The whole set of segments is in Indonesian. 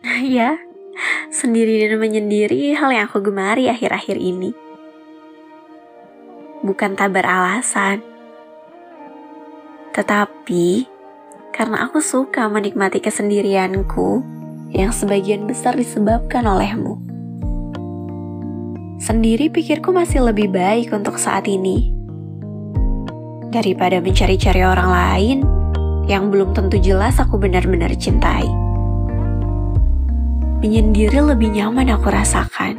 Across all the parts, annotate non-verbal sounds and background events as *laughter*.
*laughs* ya, sendiri dan menyendiri hal yang aku gemari akhir-akhir ini. Bukan tak beralasan, tetapi karena aku suka menikmati kesendirianku yang sebagian besar disebabkan olehmu. Sendiri pikirku masih lebih baik untuk saat ini daripada mencari-cari orang lain yang belum tentu jelas aku benar-benar cintai. Menyendiri lebih nyaman aku rasakan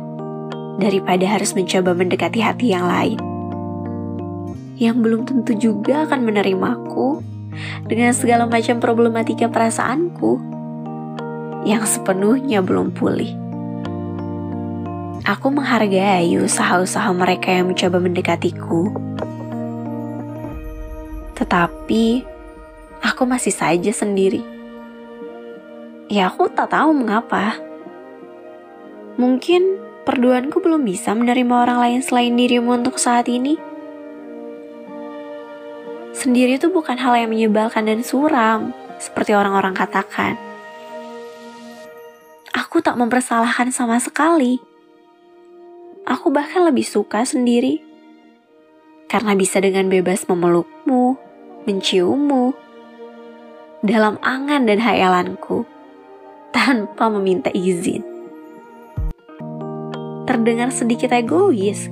daripada harus mencoba mendekati hati yang lain. Yang belum tentu juga akan menerimaku dengan segala macam problematika perasaanku yang sepenuhnya belum pulih. Aku menghargai usaha-usaha mereka yang mencoba mendekatiku. Tetapi, aku masih saja sendiri. Ya aku tak tahu mengapa. Mungkin perduaanku belum bisa menerima orang lain selain dirimu untuk saat ini. Sendiri itu bukan hal yang menyebalkan dan suram, seperti orang-orang katakan. Aku tak mempersalahkan sama sekali. Aku bahkan lebih suka sendiri. Karena bisa dengan bebas memelukmu, menciummu, dalam angan dan hayalanku, tanpa meminta izin terdengar sedikit egois.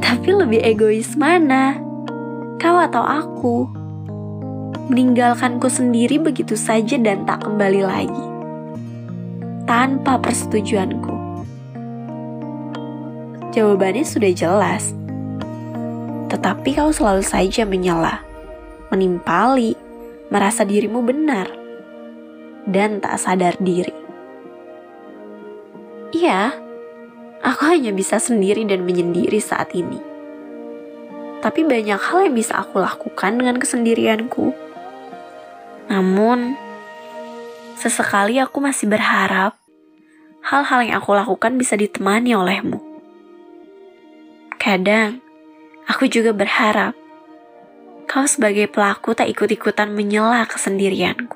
Tapi lebih egois mana? Kau atau aku? Meninggalkanku sendiri begitu saja dan tak kembali lagi. Tanpa persetujuanku. Jawabannya sudah jelas. Tetapi kau selalu saja menyela, menimpali, merasa dirimu benar, dan tak sadar diri. Iya, Aku hanya bisa sendiri dan menyendiri saat ini. Tapi banyak hal yang bisa aku lakukan dengan kesendirianku. Namun, sesekali aku masih berharap hal-hal yang aku lakukan bisa ditemani olehmu. Kadang, aku juga berharap kau sebagai pelaku tak ikut-ikutan menyela kesendirianku.